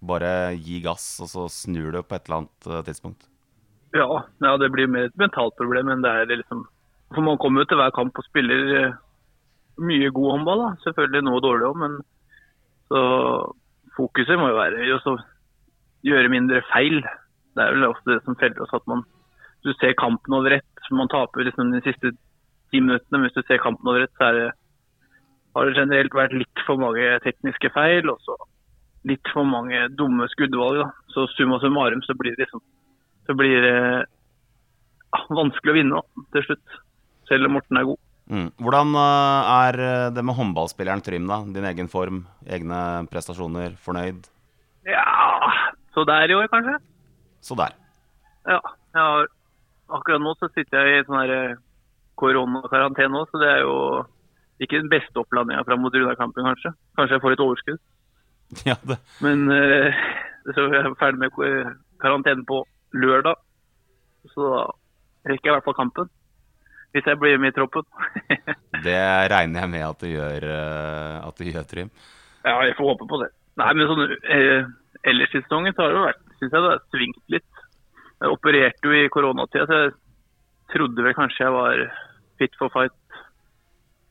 S3: Bare gi gass, og så snur det på et eller annet eh, tidspunkt.
S6: Ja, ja, det blir mer et mentalt problem enn det er liksom For man kommer jo til hver kamp og spiller eh, mye god håndball, da. Selvfølgelig noe dårlig òg, men så fokuset må jo være å gjøre mindre feil. Det er vel ofte det som feller oss at man du ser kampen over ett. Man taper liksom de siste ti minuttene, men hvis du ser kampen over ett, så det, har det generelt vært litt for mange tekniske feil. og så litt for mange dumme skuddvalg. Da. Så summa summarum så blir det liksom så blir det ja, vanskelig å vinne da, til slutt. Selv om Morten er god.
S3: Mm. Hvordan eh, er det med håndballspilleren Trym, da? Din egen form, egne prestasjoner, fornøyd?
S6: Ja, så der i år, kanskje.
S3: Så der.
S6: Ja. Har, akkurat nå så sitter jeg i sånn her eh, koronakarantene òg, så det er jo ikke den beste opplandinga fram mot Runar-kampen, kanskje. Kanskje jeg får litt overskudd.
S3: Ja, det,
S6: Men eh, så er jeg ferdig med karantene på lørdag, så da rekker jeg i hvert fall kampen. Hvis jeg blir med i troppen.
S3: det regner jeg med at du gjør, eh, at du gjør Trym.
S6: Ja, jeg får håpe på det. Nei, men sånn eh, ellers i sesongen så har det jo vært, synes jeg det har svingt litt. Jeg opererte jo i koronatida, så jeg trodde vel kanskje jeg var fit for fight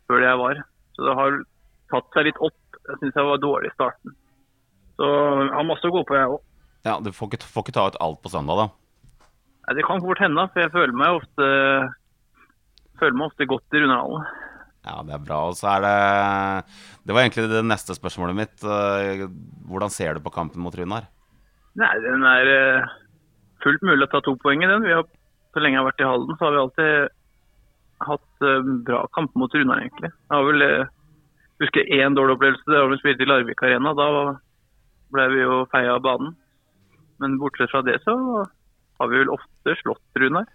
S6: før det jeg var. Så det har tatt seg litt opp. Jeg syns jeg var dårlig i starten. Så jeg har masse å gå på, jeg òg.
S3: Ja, Du får ikke, får ikke ta ut alt på søndag, da.
S6: Det kan fort hende, for jeg føler meg ofte føler meg ofte godt i rundhallen.
S3: Ja, det er bra. Og så er det Det var egentlig det neste spørsmålet mitt. Eh, Hvordan ser du på kampen mot Runar?
S6: Nei, den er eh, fullt mulig å ta to poeng i den. Vi har, så lenge jeg har vært i Halden, så har vi alltid hatt eh, bra kamper mot Runar, egentlig. Jeg har vel eh, husker én dårlig opplevelse. Det var da vi spilte i Larvik Arena. Da ble vi jo feia av banen. Men bortsett fra det så har vi vel ofte slått Runar.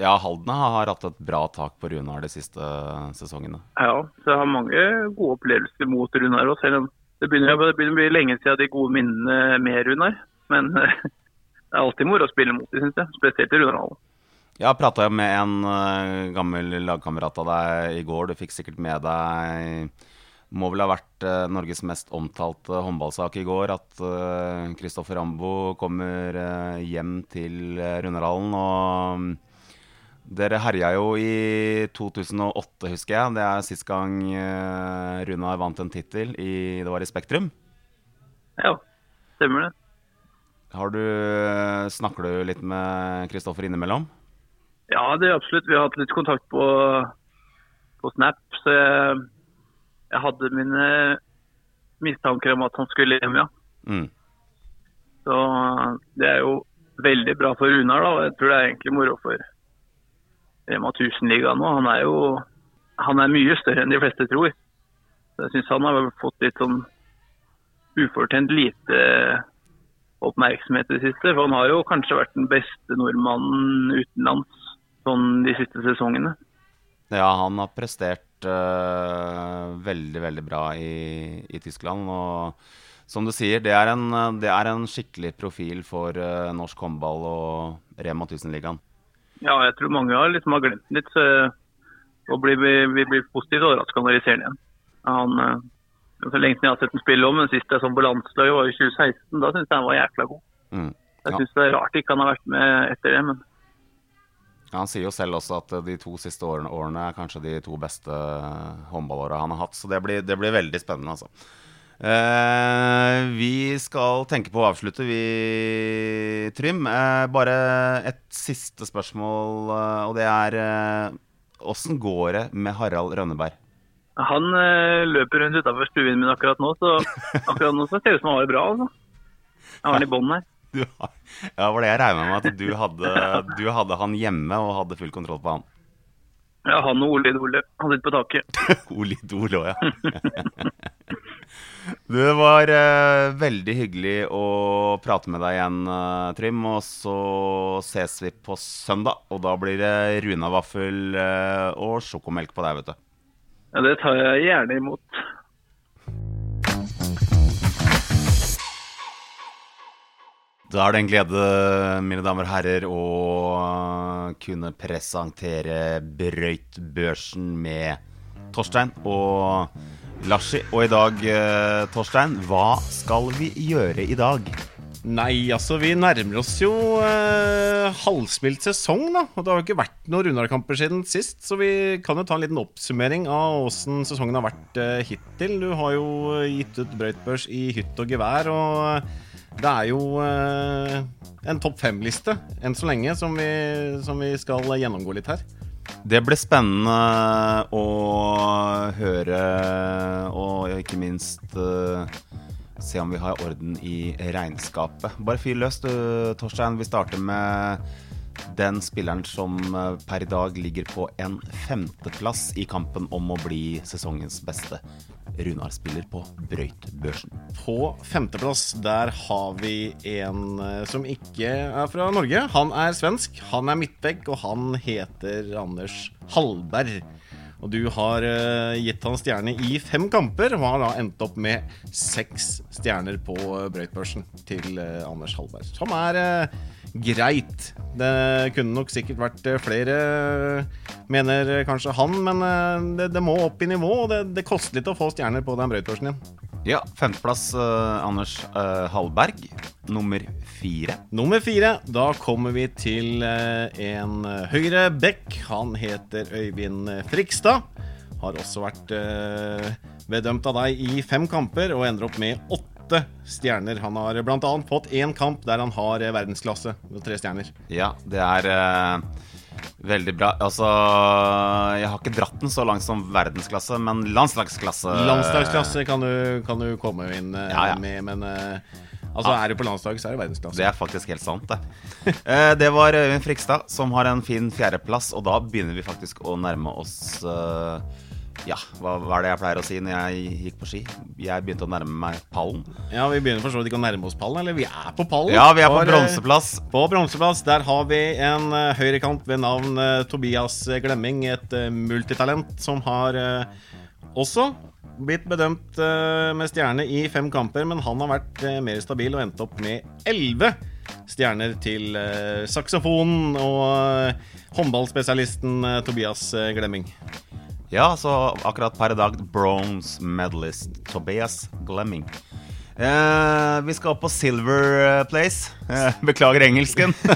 S3: Ja, Halden har hatt et bra tak på Runar de siste sesongene.
S6: Ja, så jeg har mange gode opplevelser mot Runar òg, selv om det begynner, det begynner å bli lenge siden de gode minnene med Runar. Men det er alltid moro å spille mot dem, syns jeg. Spesielt i Runarhallen.
S3: Jeg prata med en eh, gammel lagkamerat av deg i går. Du fikk sikkert med deg Må vel ha vært eh, Norges mest omtalte håndballsak i går. At Kristoffer Rambo kommer eh, hjem til Runarhallen. Og dere herja jo i 2008, husker jeg. Det er sist gang eh, Runar vant en tittel. Det var i Spektrum.
S6: Ja, stemmer det.
S3: Har du, snakker du litt med Kristoffer innimellom?
S6: Ja, det er absolutt. Vi har hatt litt kontakt på, på Snap, så jeg, jeg hadde mine mistanker om at han skulle hjem, ja.
S3: Mm.
S6: Så det er jo veldig bra for Runar, da. Jeg tror det er egentlig moro for Rema 1000-ligaen nå. Han er jo han er mye større enn de fleste tror. Så jeg syns han har fått litt sånn ufortjent lite oppmerksomhet i det siste. For han har jo kanskje vært den beste nordmannen utenlands sånn de siste sesongene.
S3: Ja, han har prestert uh, veldig, veldig bra i, i Tyskland. Og som du sier, det er en, det er en skikkelig profil for uh, norsk håndball og Rema 1000-ligaen.
S6: Ja, jeg tror mange har liksom har glemt litt. Så, og blir, vi, blir positivt overraska når vi ser ham igjen. Han, uh, så lenge siden jeg har sett ham spille om, men sist jeg så på landslaget var i 2016. Da syns jeg han var jækla god.
S3: Mm.
S6: Jeg
S3: Ja.
S6: syns det er rart ikke han har vært med etter det, men
S3: Ja, han sier jo selv også at de to siste årene, årene er kanskje de to beste håndballåra han har hatt. Så det blir, det blir veldig spennende, altså. Eh, vi skal tenke på å avslutte, vi, Trym. Eh, bare et siste spørsmål, eh, og det er eh, går det med Harald Rønneberg?
S6: han eh, løper rundt utafor stuen min akkurat nå, så akkurat nå så ser det ut som han har det bra. altså. Jeg har han i bånd her.
S3: Du, har- ja, var det jeg regna med at du hadde, du hadde han hjemme og hadde full kontroll på han.
S6: Ja, han og Ole Dole. Han sitter på taket.
S3: Ole Dole òg, ja. Det var eh, veldig hyggelig å prate med deg igjen, eh, Trym. Og så ses vi på søndag. Og da blir det runavaffel eh, og sjokomelk på deg, vet du.
S6: Ja, Det tar jeg gjerne imot.
S3: Da er det en glede, mine damer og herrer, å kunne presentere Brøytbørsen med Torstein og Lashi. Og i dag, eh, Torstein, hva skal vi gjøre i dag?
S7: Nei, altså vi nærmer oss jo eh, halvspilt sesong, da. Og det har jo ikke vært noen Runar-kamper siden sist, så vi kan jo ta en liten oppsummering av åssen sesongen har vært eh, hittil. Du har jo gitt ut brøytbørs i hytt og gevær, og eh, det er jo eh, en topp fem-liste enn så lenge som vi, som vi skal gjennomgå litt her.
S3: Det blir spennende å høre, og ikke minst eh, se om vi har orden i regnskapet. Bare fyr løs, du, Torstein. Vi starter med den spilleren som eh, per i dag ligger på en femteplass i kampen om å bli sesongens beste Runar-spiller på brøytbørsen.
S7: På femteplass der har vi en eh, som ikke er fra Norge. Han er svensk, han er midtbekk, og han heter Anders Hallberg. Og du har eh, gitt han stjerne i fem kamper, og har da endt opp med seks stjerner på brøytbørsen til Anders Hallberg. Som er greit. Det kunne nok sikkert vært eh, flere, mener eh, kanskje han, men eh, det, det må opp i nivå, og det, det koster litt å få stjerner på den brøytbørsen din.
S3: Ja, femteplass eh, Anders eh, Hallberg. Nummer fire.
S7: Nummer fire, da kommer vi til eh, en eh, høyre bekk. Han heter Øyvind Frikstad. Har også vært eh, bedømt av deg i fem kamper og ender opp med åtte stjerner. Han har bl.a. fått én kamp der han har eh, verdensklasse med tre stjerner.
S3: Ja, det er uh, veldig bra. Altså, jeg har ikke dratt den så langt som verdensklasse, men landslagsklasse.
S7: Landslagsklasse kan du, kan du komme inn uh,
S3: Ja, ja.
S7: med, men uh, altså er du på landslaget, så er du verdensklasse.
S3: Det er faktisk helt sant, det. Det var Øyvind Frikstad som har en fin fjerdeplass, og da begynner vi faktisk å nærme oss Ja, hva, hva er det jeg pleier å si når jeg gikk på ski? Jeg begynte å nærme meg pallen.
S7: Ja, Vi begynner for så vidt ikke å nærme oss pallen, eller vi er på pallen.
S3: Ja, vi er på
S7: eh,
S3: bronseplass.
S7: På bronseplass der har vi en uh, høyrekant ved navn uh, Tobias Glemming, et uh, multitalent som har eh, også blitt bedømt eh, med stjerne i fem kamper, men han har vært eh, mer stabil og endt opp med elleve stjerner til saksofonen og eh, håndballspesialisten eh, Tobias eh, Glemming.
S3: Ja, så akkurat per i dag bronze medalist Tobias Glemming. Eh, vi skal på Silver Place. Eh, beklager engelsken.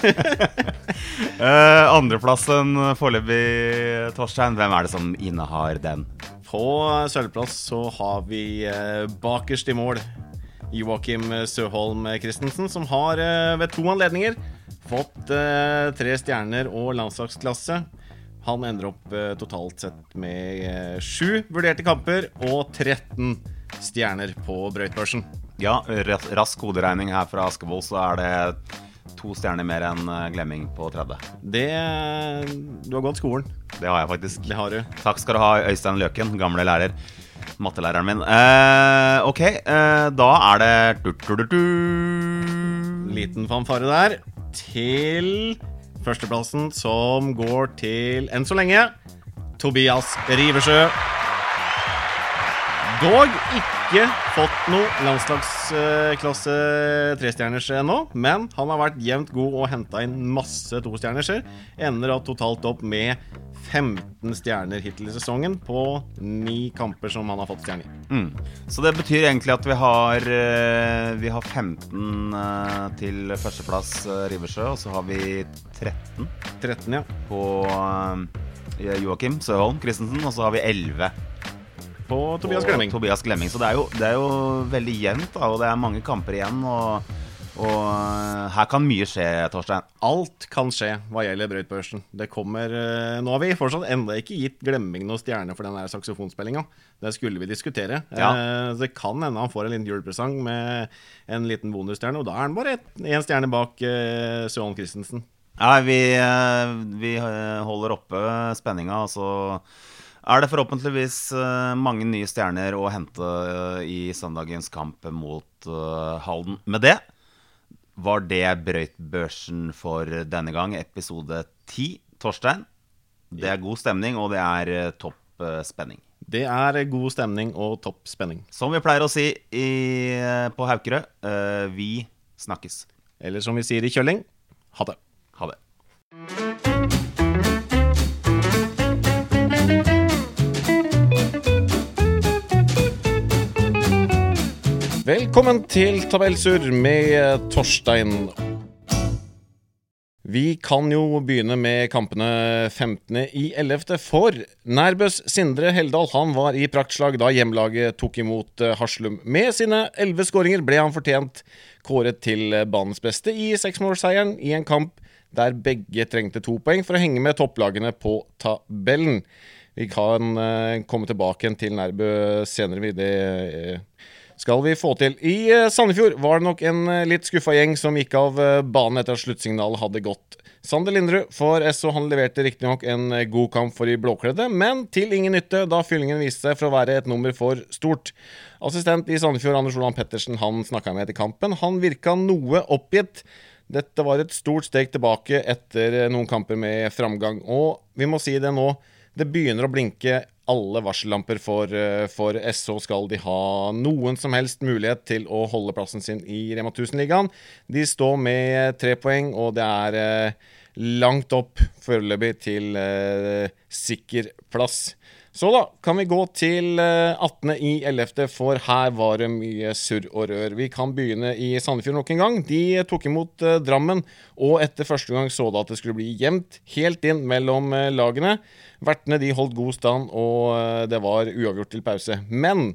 S3: eh, Andreplassen foreløpig, Torstein. Hvem er det som innehar den?
S7: På sølvplass så har vi eh, bakerst i mål Joakim Søholm Christensen, som har eh, ved to anledninger fått eh, tre stjerner og landslagsklasse. Han ender opp eh, totalt sett med eh, sju vurderte kamper og 13 stjerner på brøytbørsen.
S3: Ja, rask koderegning her fra Askevold, så er det to stjerner mer enn eh, Glemming på tredje.
S7: Det Du har gått skolen.
S3: Det har jeg faktisk.
S7: Det har du.
S3: Takk skal du ha, Øystein Løken, gamle lærer. Mattelæreren min. Eh, ok, eh, da er det du, du, du.
S7: Liten fanfare der. Til førsteplassen, som går til, enn så lenge, Tobias Riversjø. Dog ikke fått noe landslagsklasse trestjerners ennå, men han har vært jevnt god og henta inn masse tostjernerser. Ender da totalt opp med 15 stjerner hittil i sesongen på ni kamper som han har fått stjerne i.
S3: Mm. Så det betyr egentlig at vi har, eh, vi har 15 eh, til førsteplass eh, Riversjø, og så har vi 13
S7: 13, ja.
S3: på Joakim Søholm Christensen, og så har vi 11
S7: På Tobias Glemming.
S3: Tobias Glemming. Så det er, jo, det er jo veldig jevnt, da, og det er mange kamper igjen. Og, og eh, her kan mye skje, Torstein.
S7: Alt kan skje hva gjelder brøytbørsen. Det kommer eh, Nå har vi fortsatt enda ikke gitt Glemming noen stjerne for den saksofonspillinga. Det skulle vi diskutere.
S3: Ja.
S7: Eh, det kan hende han får en liten julepresang med en liten bonusstjerne, og da er han bare én stjerne bak uh, Søholm Christensen.
S3: Nei, vi, vi holder oppe spenninga, og så er det forhåpentligvis eh, mange nye stjerner å hente eh, i søndagens kamp mot eh, Halden. Med det var det brøytbørsen for denne gang, episode ti. Torstein, det er god stemning, og det er topp spenning.
S7: Det er god stemning og topp spenning.
S3: Som vi pleier å si i, på Haukerød, vi snakkes.
S7: Eller som vi sier i Kjølling, ha det.
S3: Ha det.
S7: Velkommen til Tabellsur med Torstein. Vi kan jo begynne med kampene 15. i 11. For Nærbøs Sindre Heldal han var i praktslag da hjemlaget tok imot eh, Haslum. Med sine elleve skåringer ble han fortjent kåret til banens beste i seksmålsseieren i en kamp der begge trengte to poeng for å henge med topplagene på tabellen. Vi kan eh, komme tilbake til Nærbø senere. vi det eh, skal vi få til. I eh, Sandefjord var det nok en eh, litt skuffa gjeng som gikk av eh, banen etter at sluttsignalet hadde gått. Sander Lindrud for SO han leverte riktignok en god kamp for de blåkledde, men til ingen nytte da fyllingen viste seg for å være et nummer for stort. Assistent i Sandefjord, Anders Olan Pettersen, han snakka med etter kampen. Han virka noe oppgitt. Dette var et stort steg tilbake etter noen kamper med framgang. Og vi må si det nå, det begynner å blinke alle varsellamper for, eh, for SO skal de ha noen som helst mulighet til å holde plassen sin i Rema 1000-ligaen. De står med tre poeng, og det er eh, langt opp foreløpig til eh, sikker plass. Så da kan vi gå til eh, 18. i 11., for her var det mye surr og rør. Vi kan begynne i Sandefjord nok en gang. De tok imot eh, Drammen, og etter første gang så det at det skulle bli jevnt helt inn mellom eh, lagene. Vertene de holdt god stand, og eh, det var uavgjort til pause. Men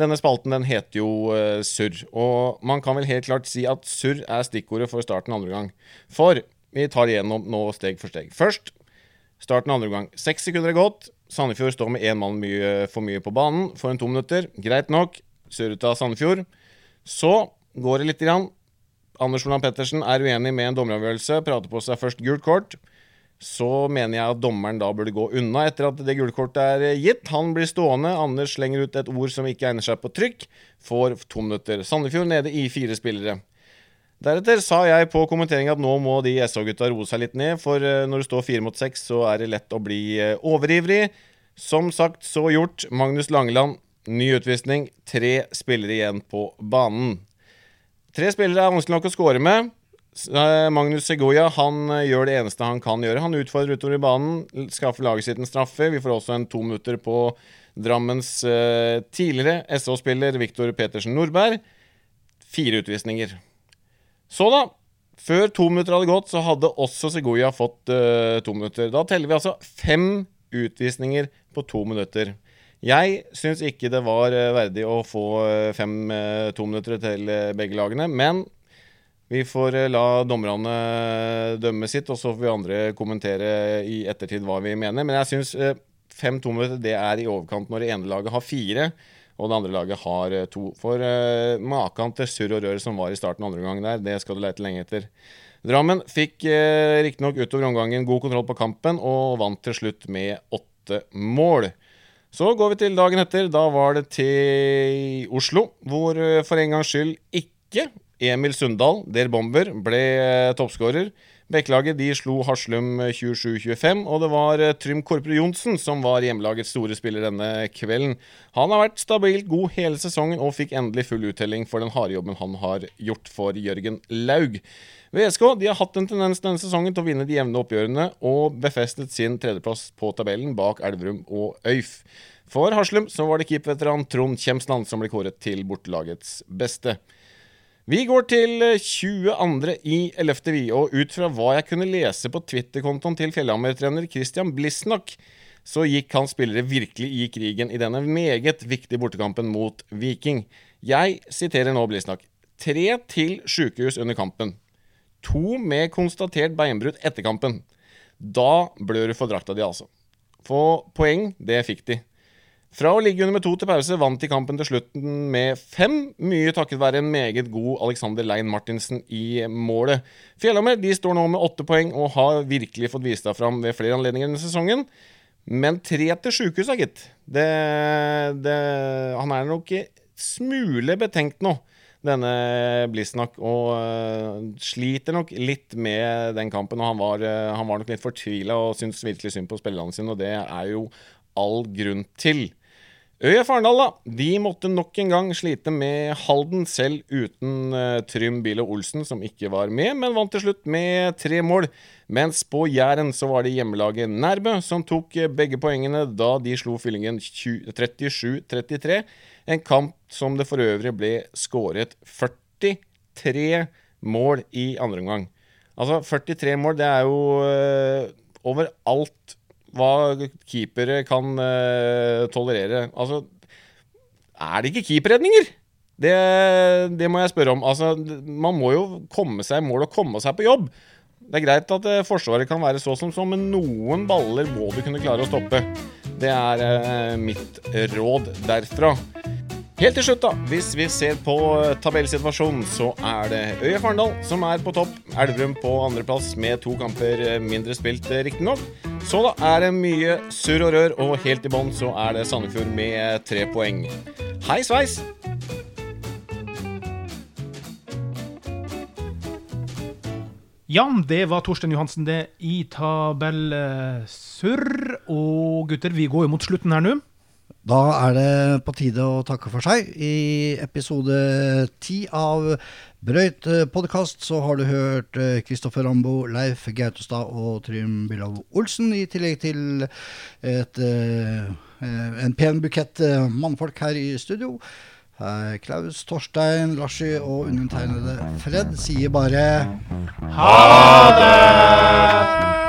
S7: denne spalten den heter jo uh, surr, og man kan vel helt klart si at surr er stikkordet for starten andre gang. For vi tar igjennom nå steg for steg. Først starten andre gang. Seks sekunder er gått. Sandefjord står med én mann mye, for mye på banen for en to minutter. Greit nok. Surrete av Sandefjord. Så går det lite grann. Anders Olav Pettersen er uenig med en dommeravgjørelse, prater på seg først gult kort. Så mener jeg at dommeren da burde gå unna etter at det gule kortet er gitt. Han blir stående. Anders slenger ut et ord som ikke egner seg på trykk. Får to minutter. Sandefjord nede i fire spillere. Deretter sa jeg på kommentering at nå må de SO-gutta roe seg litt ned, for eh, når det står fire mot seks, så er det lett å bli eh, overivrig. Som sagt, så gjort. Magnus Langeland, ny utvisning. Tre spillere igjen på banen. Tre spillere er vanskelig nok å score med. Eh, Magnus Segoya han gjør det eneste han kan gjøre. Han utfordrer utover i banen, skaffer laget sitt en straffe. Vi får også en to minutter på Drammens tidligere SO-spiller Viktor Petersen Nordberg. Fire utvisninger. Så da, før to minutter hadde gått, så hadde også Segoya fått uh, to minutter. Da teller vi altså fem utvisninger på to minutter. Jeg syns ikke det var eh, verdig å få eh, fem to minutter til begge lagene, men Vi får la dommerne dømme sitt, og så får vi andre kommentere i ettertid hva vi mener. Men jeg syns fem 5-2 minutter det er i overkant når det ene laget har fire, og det andre laget har eh, to. For eh, maken til surr og rør som var i starten andre omgang der, det skal du leite lenge etter. Drammen fikk eh, riktignok utover omgangen god kontroll på kampen, og vant til slutt med åtte mål. Så går vi til dagen etter. Da var det til Oslo, hvor for en gangs skyld ikke Emil Sundal, der bomber, ble toppskårer. Bekkelaget de slo Haslum 27-25, og det var eh, Trym Korpre Johnsen som var hjemmelagets store spiller denne kvelden. Han har vært stabilt god hele sesongen og fikk endelig full uttelling for den harde jobben han har gjort for Jørgen Laug. VSK de har hatt en tendens denne sesongen til å vinne de jevne oppgjørene og befestet sin tredjeplass på tabellen bak Elverum og Øyf. For Haslum så var det keeperveteran Trond Kjemsland som ble kåret til bortelagets beste. Vi går til 22. i 11. vi, og ut fra hva jeg kunne lese på Twitter-kontoen til Fjellhammer-trener Christian Blisnak, så gikk hans spillere virkelig i krigen i denne meget viktige bortekampen mot Viking. Jeg siterer nå Blisnak. Tre til sjukehus under kampen. To med konstatert beinbrudd etter kampen. Da blør du for drakta di, altså. Få poeng, det fikk de. Fra å ligge under med to til pause vant de kampen til slutten med fem, mye takket være en meget god Alexander Lein Martinsen i målet. Fjellhammer de står nå med åtte poeng og har virkelig fått vist seg fram ved flere anledninger denne sesongen. Men tre til sjukehuset, gitt. Det, det, han er nok smule betenkt nå, denne Blisnak, og øh, sliter nok litt med den kampen. Og han var, øh, han var nok litt fortvila og syntes virkelig synd på spillerne sine, og det er jo all grunn til. ØIF Arendal da, de måtte nok en gang slite med Halden, selv uten uh, Trym Bille Olsen, som ikke var med, men vant til slutt med tre mål. Mens på Jæren så var det hjemmelaget Nærbø som tok uh, begge poengene da de slo fyllingen 37-33. En kamp som det for øvrig ble skåret 43 mål i andre omgang. Altså 43 mål, det er jo uh, over alt hva keepere kan uh, tolerere. Altså, er det ikke keeperredninger? Det, det, må jeg spørre om. Altså, man må jo komme seg i mål og komme seg på jobb. Det er greit at uh, Forsvaret kan være så som så, men noen baller må du kunne klare å stoppe. Det er uh, mitt råd derfra. Helt til slutt, da. Hvis vi ser på tabellsituasjonen, så er det ØIF Arendal som er på topp. Elverum på andreplass med to kamper mindre spilt, riktignok. Så da er det mye surr og rør, og helt i bånn så er det Sandefjord med tre poeng. Hei sveis!
S1: Jan, det var Torstein Johansen, det, i tabell surr. Og gutter, vi går jo mot slutten her nå.
S2: Da er det på tide å takke for seg. I episode ti av Brøyt podkast så har du hørt Kristoffer Rambo, Leif Gautestad og Trym Billov Olsen, i tillegg til et, en pen bukett mannfolk her i studio. Klaus, Torstein, Larsi og undertegnede Fred sier bare
S1: Ha det!